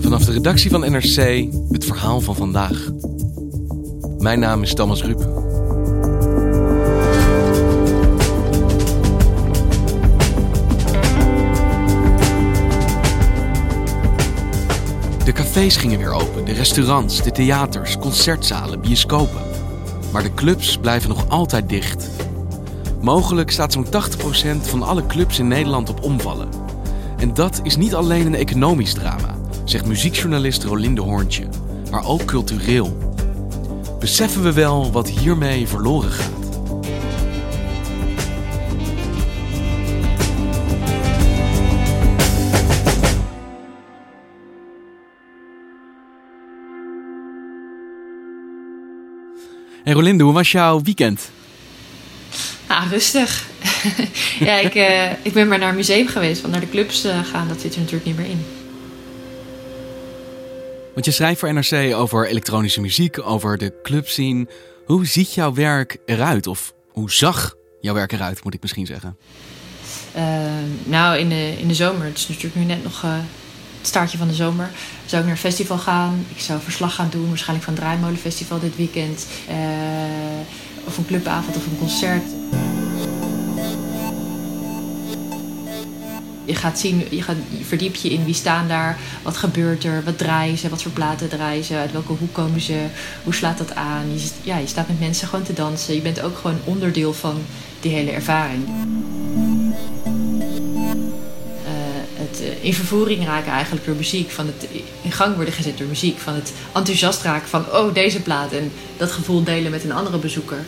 Vanaf de redactie van NRC het verhaal van vandaag. Mijn naam is Thomas Ruip. De cafés gingen weer open, de restaurants, de theaters, concertzalen, bioscopen. Maar de clubs blijven nog altijd dicht. Mogelijk staat zo'n 80% van alle clubs in Nederland op omvallen. En dat is niet alleen een economisch drama, zegt muziekjournalist Rolinde Hoorntje, maar ook cultureel. Beseffen we wel wat hiermee verloren gaat? Hey Rolinde, hoe was jouw weekend? Ah, rustig. ja, ik, uh, ik ben maar naar een museum geweest. Want naar de clubs uh, gaan, dat zit er natuurlijk niet meer in. Want je schrijft voor NRC over elektronische muziek, over de clubscene. Hoe ziet jouw werk eruit? Of hoe zag jouw werk eruit, moet ik misschien zeggen? Uh, nou, in de, in de zomer, het is natuurlijk nu net nog het staartje van de zomer, zou ik naar een festival gaan. Ik zou verslag gaan doen, waarschijnlijk van het Draaimolenfestival dit weekend. of een clubavond of een concert. Je gaat zien, je, gaat, verdiep je in wie staan daar, wat gebeurt er, wat draaien ze, wat voor platen draaien ze, uit welke hoek komen ze, hoe slaat dat aan. Je, ja, je staat met mensen gewoon te dansen. Je bent ook gewoon onderdeel van die hele ervaring. het in vervoering raken eigenlijk door muziek, van het in gang worden gezet door muziek, van het enthousiast raken van oh deze plaat en dat gevoel delen met een andere bezoeker.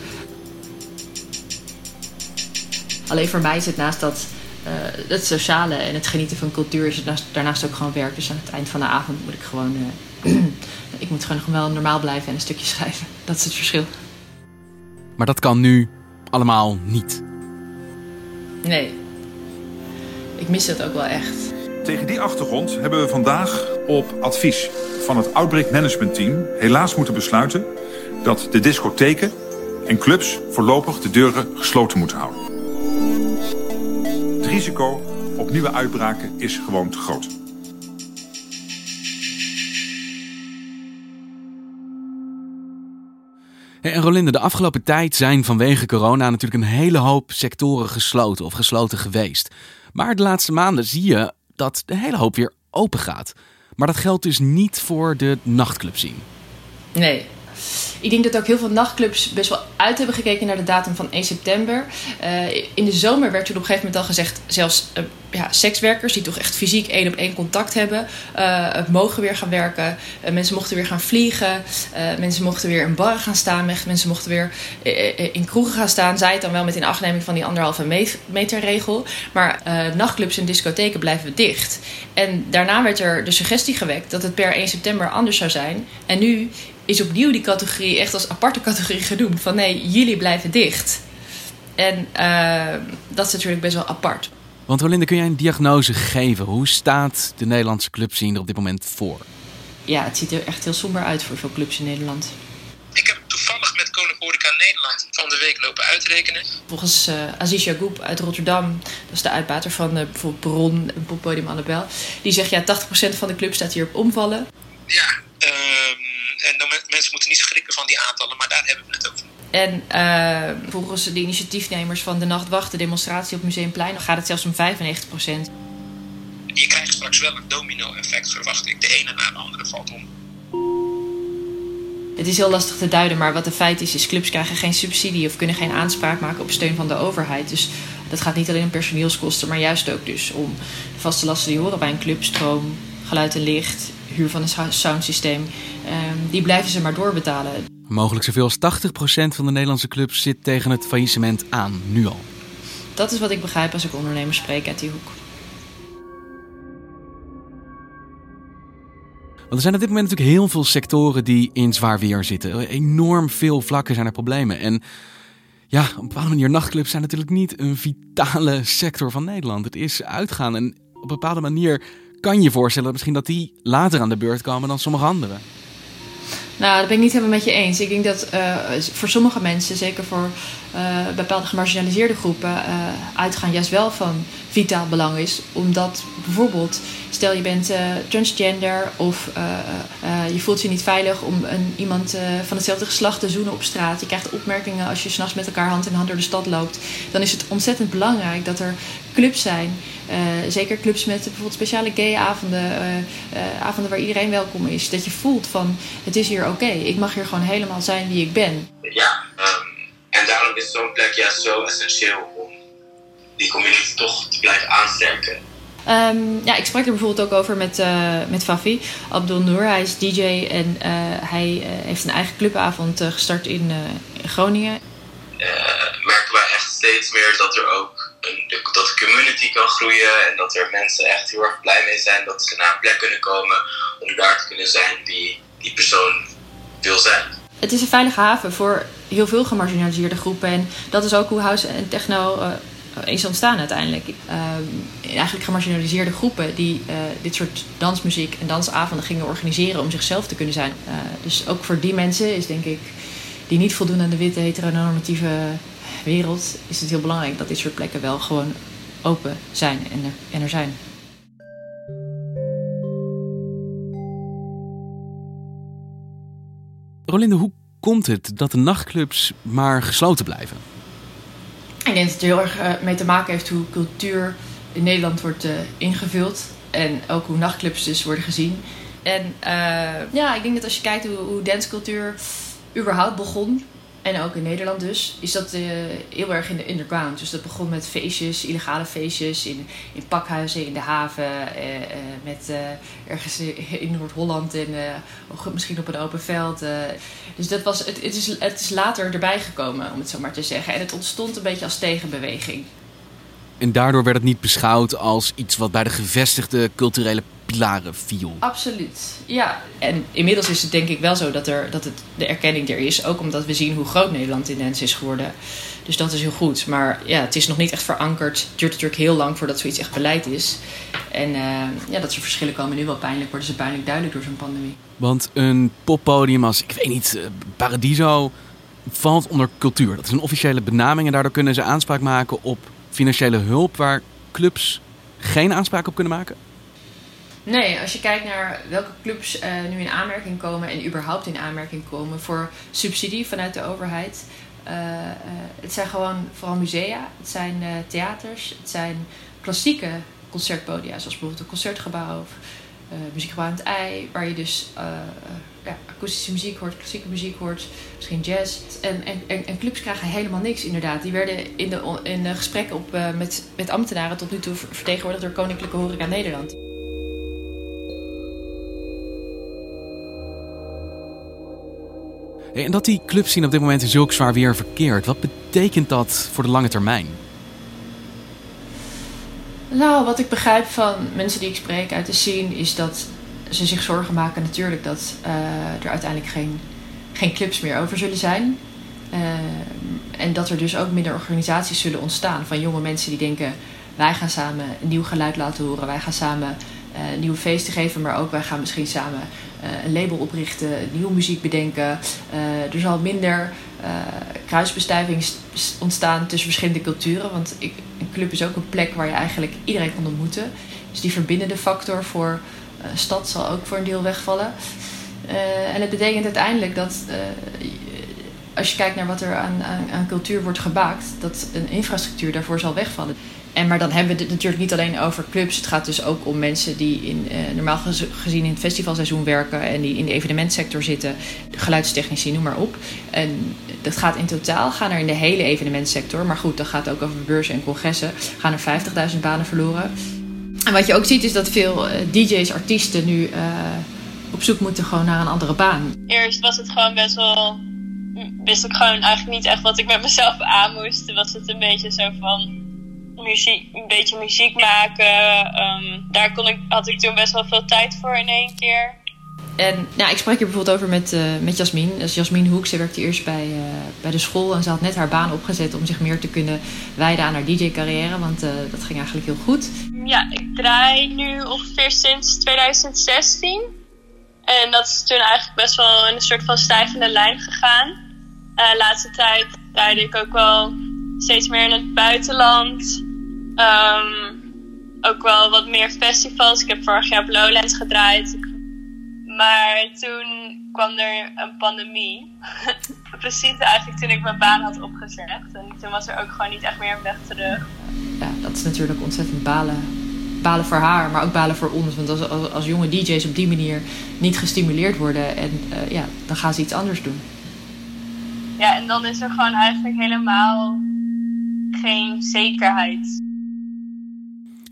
Alleen voor mij is het naast dat het sociale en het genieten van cultuur is het daarnaast ook gewoon werk. Dus aan het eind van de avond moet ik gewoon. Uh, ik moet gewoon wel normaal blijven en een stukje schrijven. Dat is het verschil. Maar dat kan nu allemaal niet. Nee. Ik mis dat ook wel echt. Tegen die achtergrond hebben we vandaag op advies van het Outbreak Management Team helaas moeten besluiten dat de discotheken en clubs voorlopig de deuren gesloten moeten houden. Het risico op nieuwe uitbraken is gewoon te groot. En Rolinde, de afgelopen tijd zijn vanwege corona natuurlijk een hele hoop sectoren gesloten of gesloten geweest. Maar de laatste maanden zie je dat de hele hoop weer open gaat. Maar dat geldt dus niet voor de nachtclub zien. Nee, ik denk dat ook heel veel nachtclubs best wel uit hebben gekeken naar de datum van 1 september. Uh, in de zomer werd toen op een gegeven moment al gezegd, zelfs uh, ja, sekswerkers die toch echt fysiek één op één contact hebben, uh, mogen weer gaan werken. mensen mochten weer gaan vliegen. mensen mochten weer in barren gaan staan. Mensen mochten weer in kroegen gaan staan. Zij het dan wel met in achtneming van die anderhalve meter regel. Maar nachtclubs en discotheken blijven dicht. En daarna werd er de suggestie gewekt dat het per 1 september anders zou zijn. En nu is opnieuw die categorie echt als aparte categorie genoemd. Van nee, jullie blijven dicht. En uh, dat is natuurlijk best wel apart. Want Rolinde, kun jij een diagnose geven? Hoe staat de Nederlandse clubscene er op dit moment voor? Ja, het ziet er echt heel somber uit voor veel clubs in Nederland. Ik heb toevallig met Koninklijke Horeca Nederland van de week lopen uitrekenen. Volgens uh, Aziz Yagoub uit Rotterdam, dat is de uitbater van uh, bijvoorbeeld Bron, een poppodium Annabel. Die zegt ja, 80% van de clubs staat hier op omvallen. Ja, uh, en dan mensen moeten niet schrikken van die aantallen, maar daar hebben we het over. En uh, volgens de initiatiefnemers van de Nachtwacht, de demonstratie op Museumplein, gaat het zelfs om 95 procent. je krijgt straks wel een domino-effect, verwacht ik. De ene na de andere valt om. Het is heel lastig te duiden, maar wat de feit is, is clubs krijgen geen subsidie of kunnen geen aanspraak maken op steun van de overheid. Dus dat gaat niet alleen om personeelskosten, maar juist ook dus om de vaste lasten die horen bij een club, stroom, geluid en licht, huur van een soundsysteem. Ehm, die blijven ze maar doorbetalen. Mogelijk zoveel als 80% van de Nederlandse clubs zit tegen het faillissement aan, nu al. Dat is wat ik begrijp als ik ondernemers spreek uit die hoek. Want er zijn op dit moment natuurlijk heel veel sectoren die in zwaar weer zitten. Enorm veel vlakken zijn er problemen. En ja, op een bepaalde manier, nachtclubs zijn natuurlijk niet een vitale sector van Nederland. Het is uitgaan en op een bepaalde manier kan je voorstellen misschien dat die later aan de beurt komen dan sommige anderen. Nou, dat ben ik niet helemaal met je eens. Ik denk dat uh, voor sommige mensen, zeker voor uh, bepaalde gemarginaliseerde groepen, uh, uitgaan juist wel van vitaal belang is. Omdat bijvoorbeeld, stel je bent transgender of je voelt je niet veilig om een, iemand van hetzelfde geslacht te zoenen op straat. Je krijgt opmerkingen als je s'nachts met elkaar hand in hand door de stad loopt. Dan is het ontzettend belangrijk dat er clubs zijn. zeker clubs met bijvoorbeeld speciale gay-avonden, avonden waar iedereen welkom is. Dat je voelt van het is hier oké, ik mag hier gewoon helemaal zijn wie ik ben. Ja, um, en daarom is zo'n plek juist zo essentieel om die community toch te blijven aansterken. Um, ja, ik sprak er bijvoorbeeld ook over met, uh, met Fafi Abdul Noor. Hij is DJ en uh, hij uh, heeft een eigen clubavond gestart in, in Groningen. merken wij echt steeds meer dat er ook dat de community kan groeien en dat er mensen echt heel erg blij mee zijn dat ze naar een plek kunnen komen om daar te kunnen zijn wie die persoon wil zijn. Het is een veilige haven voor heel veel gemarginaliseerde groepen. En dat is ook hoe house en techno uh, is ontstaan uiteindelijk. Uh, eigenlijk gemarginaliseerde groepen die uh, dit soort dansmuziek en dansavonden gingen organiseren om zichzelf te kunnen zijn. dus ook voor die mensen is denk ik, die niet voldoen aan de witte heteronormatieve wereld, is het heel belangrijk dat dit soort plekken wel gewoon open zijn en er, en er zijn. Rolinde, hoe komt het dat de nachtclubs maar gesloten blijven? Ik denk dat het heel erg uh, mee te maken heeft hoe cultuur in Nederland wordt uh, ingevuld. En ook hoe nachtclubs dus worden gezien. En uh, ja, ik denk dat als je kijkt hoe, hoe dancecultuur überhaupt begon, en ook in Nederland dus, is dat uh, heel erg in de underground. Dus dat begon met feestjes, illegale feestjes in, in pakhuizen, in de haven, uh, uh, met ergens in Noord-Holland en misschien op een open veld. dus dat was, het, het, is, het is later erbij gekomen, om het zo maar te zeggen. En het ontstond een beetje als tegenbeweging. En daardoor werd het niet beschouwd als iets wat bij de gevestigde culturele pilaren viel. Absoluut, ja. En inmiddels is het denk ik wel zo dat, er, dat het, de erkenning er is. Ook omdat we zien hoe groot Nederland ineens is geworden. Dus dat is heel goed. Maar ja, het is nog niet echt verankerd. Het duurt natuurlijk heel lang voordat zoiets echt beleid is. En uh, ja, dat soort verschillen komen nu wel pijnlijk. Worden ze pijnlijk duidelijk door zo'n pandemie. Want een poppodium als, ik weet niet, Paradiso valt onder cultuur. Dat is een officiële benaming. En daardoor kunnen ze aanspraak maken op financiële hulp waar clubs geen aanspraak op kunnen maken? Nee, als je kijkt naar welke clubs uh, nu in aanmerking komen en überhaupt in aanmerking komen voor subsidie vanuit de overheid. Uh, uh, het zijn gewoon vooral musea, het zijn theaters, het zijn klassieke concertpodia, zoals bijvoorbeeld een concertgebouw of muziekgebouw aan het ei, waar je dus akoestische muziek hoort, klassieke muziek hoort, misschien jazz. En, en, en, clubs krijgen helemaal niks, inderdaad. Die werden in de, in op, met, met ambtenaren tot nu toe vertegenwoordigd door Koninklijke Horeca Nederland. En dat die clubs zien op dit moment in zulk zwaar weer verkeerd, wat betekent dat voor de lange termijn? Nou, wat ik begrijp van mensen die ik spreek uit de scene is dat ze zich zorgen maken natuurlijk dat uh, er uiteindelijk geen, geen clubs meer over zullen zijn. Uh, en dat er dus ook minder organisaties zullen ontstaan van jonge mensen die denken: wij gaan samen een nieuw geluid laten horen, wij gaan samen uh, nieuwe feesten geven, maar ook wij gaan misschien samen een label oprichten, nieuwe muziek bedenken. er zal minder kruisbestuiving ontstaan tussen verschillende culturen, want ik, een club is ook een plek waar je eigenlijk iedereen kan ontmoeten. Dus die verbindende factor voor eh, stad zal ook voor een deel wegvallen. Eh, en het betekent uiteindelijk dat eh, als je kijkt naar wat er aan, aan, cultuur wordt gemaakt, dat een infrastructuur daarvoor zal wegvallen. En, maar dan hebben we het natuurlijk niet alleen over clubs. Het gaat dus ook om mensen die in, uh, normaal gezien in het festivalseizoen werken en die in de evenementsector zitten, geluidstechnici, noem maar op. En dat gaat in totaal, gaan er in de hele evenementsector, maar goed, dat gaat ook over beurzen en congressen, gaan er 50.000 banen verloren. En wat je ook ziet is dat veel uh, DJ's, artiesten nu uh, op zoek moeten gewoon naar een andere baan. Eerst was het gewoon best wel. Wist ik gewoon eigenlijk niet echt wat ik met mezelf aan moest. Was het een beetje zo van muziek, een beetje muziek maken. Um, daar kon ik, had ik toen best wel veel tijd voor in één keer. En nou, ik sprak hier bijvoorbeeld over met, uh, met Jasmin. Dus Jasmin Hoek, ze werkte eerst bij, uh, bij de school en ze had net haar baan opgezet om zich meer te kunnen wijden aan haar DJ-carrière, want uh, dat ging eigenlijk heel goed. Ja, ik draai nu ongeveer sinds 2016. En dat is toen eigenlijk best wel in een soort van stijgende lijn gegaan. De laatste tijd draaide ik ook wel steeds meer in het buitenland. Um, ook wel wat meer festivals. Ik heb vorig jaar op Lowlands gedraaid. Maar toen kwam er een pandemie. Precies eigenlijk toen ik mijn baan had opgezegd. En toen was er ook gewoon niet echt meer een weg terug. Ja, dat is natuurlijk ontzettend balen. Balen voor haar, maar ook balen voor ons. Want als, als, jonge DJ's op die manier niet gestimuleerd worden, en, uh, ja, dan gaan ze iets anders doen. Ja, en dan is er gewoon eigenlijk helemaal geen zekerheid.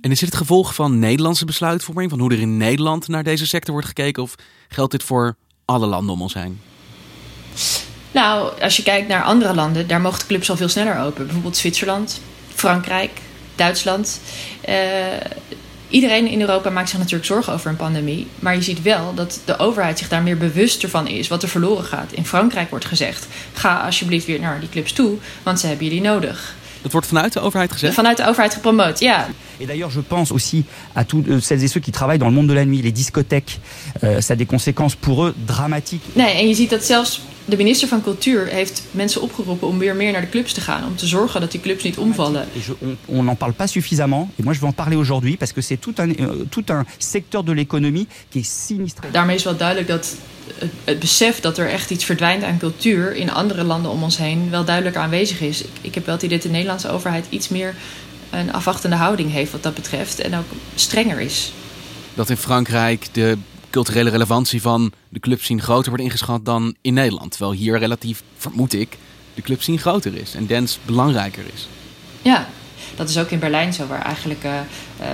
En is dit het gevolg van Nederlandse besluitvorming, van hoe er in Nederland naar deze sector wordt gekeken, of geldt dit voor alle landen om ons heen? Nou, als je kijkt naar andere landen, daar mogen de clubs al veel sneller open. Bijvoorbeeld Zwitserland, Frankrijk, Duitsland. Uh, iedereen in Europa maakt zich natuurlijk zorgen over een pandemie. Maar je ziet wel dat de overheid zich daar meer bewuster van is wat er verloren gaat. In Frankrijk wordt gezegd: ga alsjeblieft weer naar die clubs toe, want ze hebben jullie nodig. Dat wordt vanuit de overheid gezegd? Vanuit de overheid gepromoot, ja. Et d'ailleurs, je pense aussi à tous euh, celles et ceux qui travaillent dans le monde de la nuit, les discothèques. Euh, ça a des conséquences pour eux dramatiques. Nee, en je ziet dat zelfs de minister van Cultuur heeft mensen opgeroepen om weer meer naar de clubs te gaan. Om te zorgen dat die clubs niet omvallen. Et je, on n'en parle pas suffisamment. Et moi, je veux en parler aujourd'hui parce que c'est tout un, euh, tout un secteur de l'économie qui est sinistré. Daarmee is wel duidelijk dat het, het, besef dat er echt iets verdwijnt aan cultuur in andere landen om ons heen wel duidelijk aanwezig is. Ik, ik heb wel het idee dat de Nederlandse overheid iets meer een afwachtende houding heeft wat dat betreft en ook strenger is. Dat in Frankrijk de culturele relevantie van de clubscene groter wordt ingeschat dan in Nederland. Terwijl hier relatief, vermoed ik, de clubscene groter is en dance belangrijker is. Ja, dat is ook in Berlijn zo, waar eigenlijk uh, uh,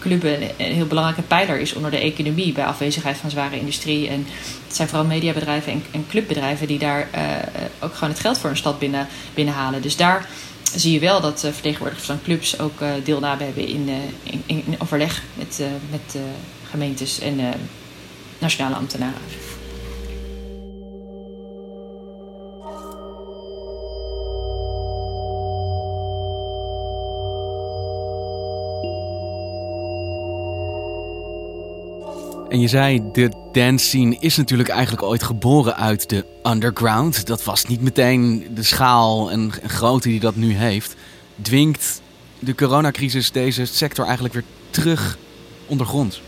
clubben een heel belangrijke pijler is onder de economie bij afwezigheid van zware industrie. En het zijn vooral mediabedrijven en, en clubbedrijven die daar uh, ook gewoon het geld voor een stad binnen, binnenhalen. Dus daar zie je wel dat vertegenwoordigers van clubs ook deelname hebben in, in, in, overleg met, met gemeentes en nationale ambtenaren. En je zei, de dance scene is natuurlijk eigenlijk ooit geboren uit de underground. Dat was niet meteen de schaal en grootte die dat nu heeft. Dwingt de coronacrisis deze sector eigenlijk weer terug ondergrond?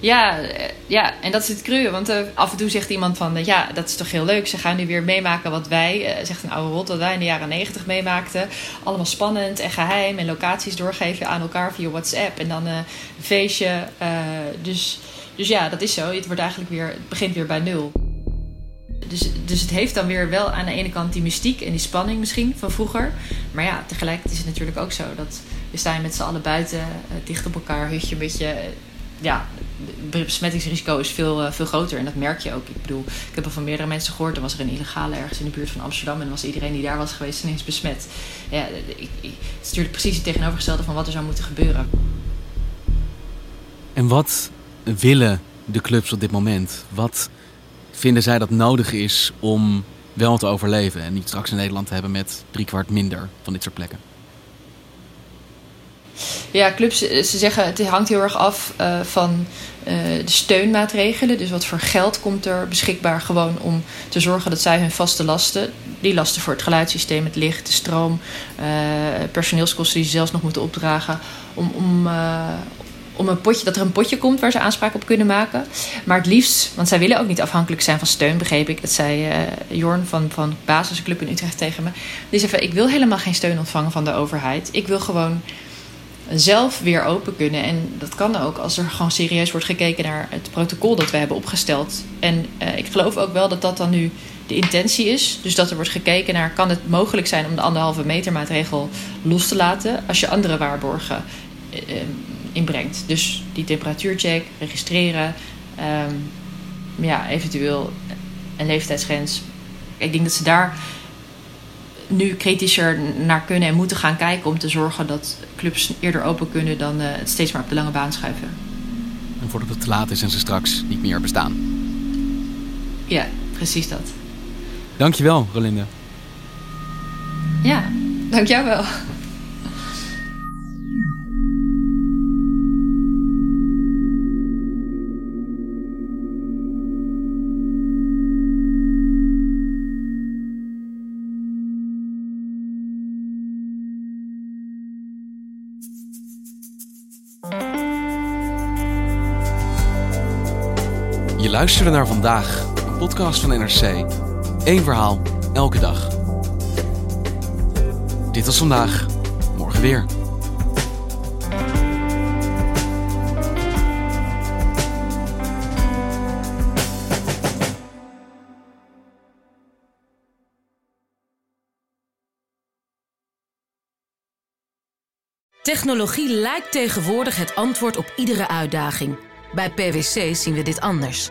Ja, ja, en dat is het kreuren. Want uh, af en toe zegt iemand van... Uh, ja, dat is toch heel leuk. Ze gaan nu weer meemaken wat wij... Zegt een oude rot, wat wij in de jaren negentig meemaakten. Allemaal spannend en geheim. En locaties doorgeven aan elkaar via WhatsApp. En dan een feestje. dus, dus ja, dat is zo. Het, wordt eigenlijk weer, het begint weer bij nul. Dus, dus het heeft dan weer wel aan de ene kant die mystiek en die spanning misschien van vroeger. Maar ja, tegelijkertijd is het natuurlijk ook zo dat we staan met z'n allen buiten, dicht op elkaar, hutje, beetje ja, het besmettingsrisico is veel, uh, veel groter. En dat merk je ook. Ik bedoel, ik heb al van meerdere mensen gehoord. Er was er een illegale ergens in de buurt van Amsterdam. En was iedereen die daar was geweest ineens besmet. Ja, ik, ik, het is natuurlijk precies het tegenovergestelde van wat er zou moeten gebeuren. En wat willen de clubs op dit moment? Wat vinden zij dat nodig is om wel te overleven? En niet straks in Nederland te hebben met driekwart minder van dit soort plekken? Ja, clubs, ze zeggen het hangt heel erg af uh, van uh, de steunmaatregelen. Dus wat voor geld komt er beschikbaar gewoon om te zorgen dat zij hun vaste lasten, die lasten voor het geluidssysteem, het licht, de stroom, personeelskosten die ze zelfs nog moeten opdragen, om, om, om een potje, dat er een potje komt waar ze aanspraak op kunnen maken. Maar het liefst, want zij willen ook niet afhankelijk zijn van steun, begreep ik. Dat zei uh, Jorn van, van Basisclub in Utrecht tegen me. Die zei van, ik wil helemaal geen steun ontvangen van de overheid. Ik wil gewoon zelf weer open kunnen. En dat kan ook als er gewoon serieus wordt gekeken naar het protocol dat we hebben opgesteld. En uh, ik geloof ook wel dat dat dan nu de intentie is. Dus dat er wordt gekeken naar, kan het mogelijk zijn om de anderhalve meter maatregel los te laten als je andere waarborgen uh, inbrengt. Dus die temperatuurcheck, registreren, um, ja, eventueel een leeftijdsgrens. Ik denk dat ze daar nu kritischer naar kunnen en moeten gaan kijken om te zorgen dat clubs eerder open kunnen dan uh, het steeds maar op de lange baan schuiven. En voordat het te laat is en ze straks niet meer bestaan. Ja, precies dat. Dankjewel, Rolinde. Ja, dank jou wel. Luisterde naar vandaag, een podcast van NRC. Eén verhaal, elke dag. Dit was vandaag, morgen weer. Technologie lijkt tegenwoordig het antwoord op iedere uitdaging. Bij PwC zien we dit anders.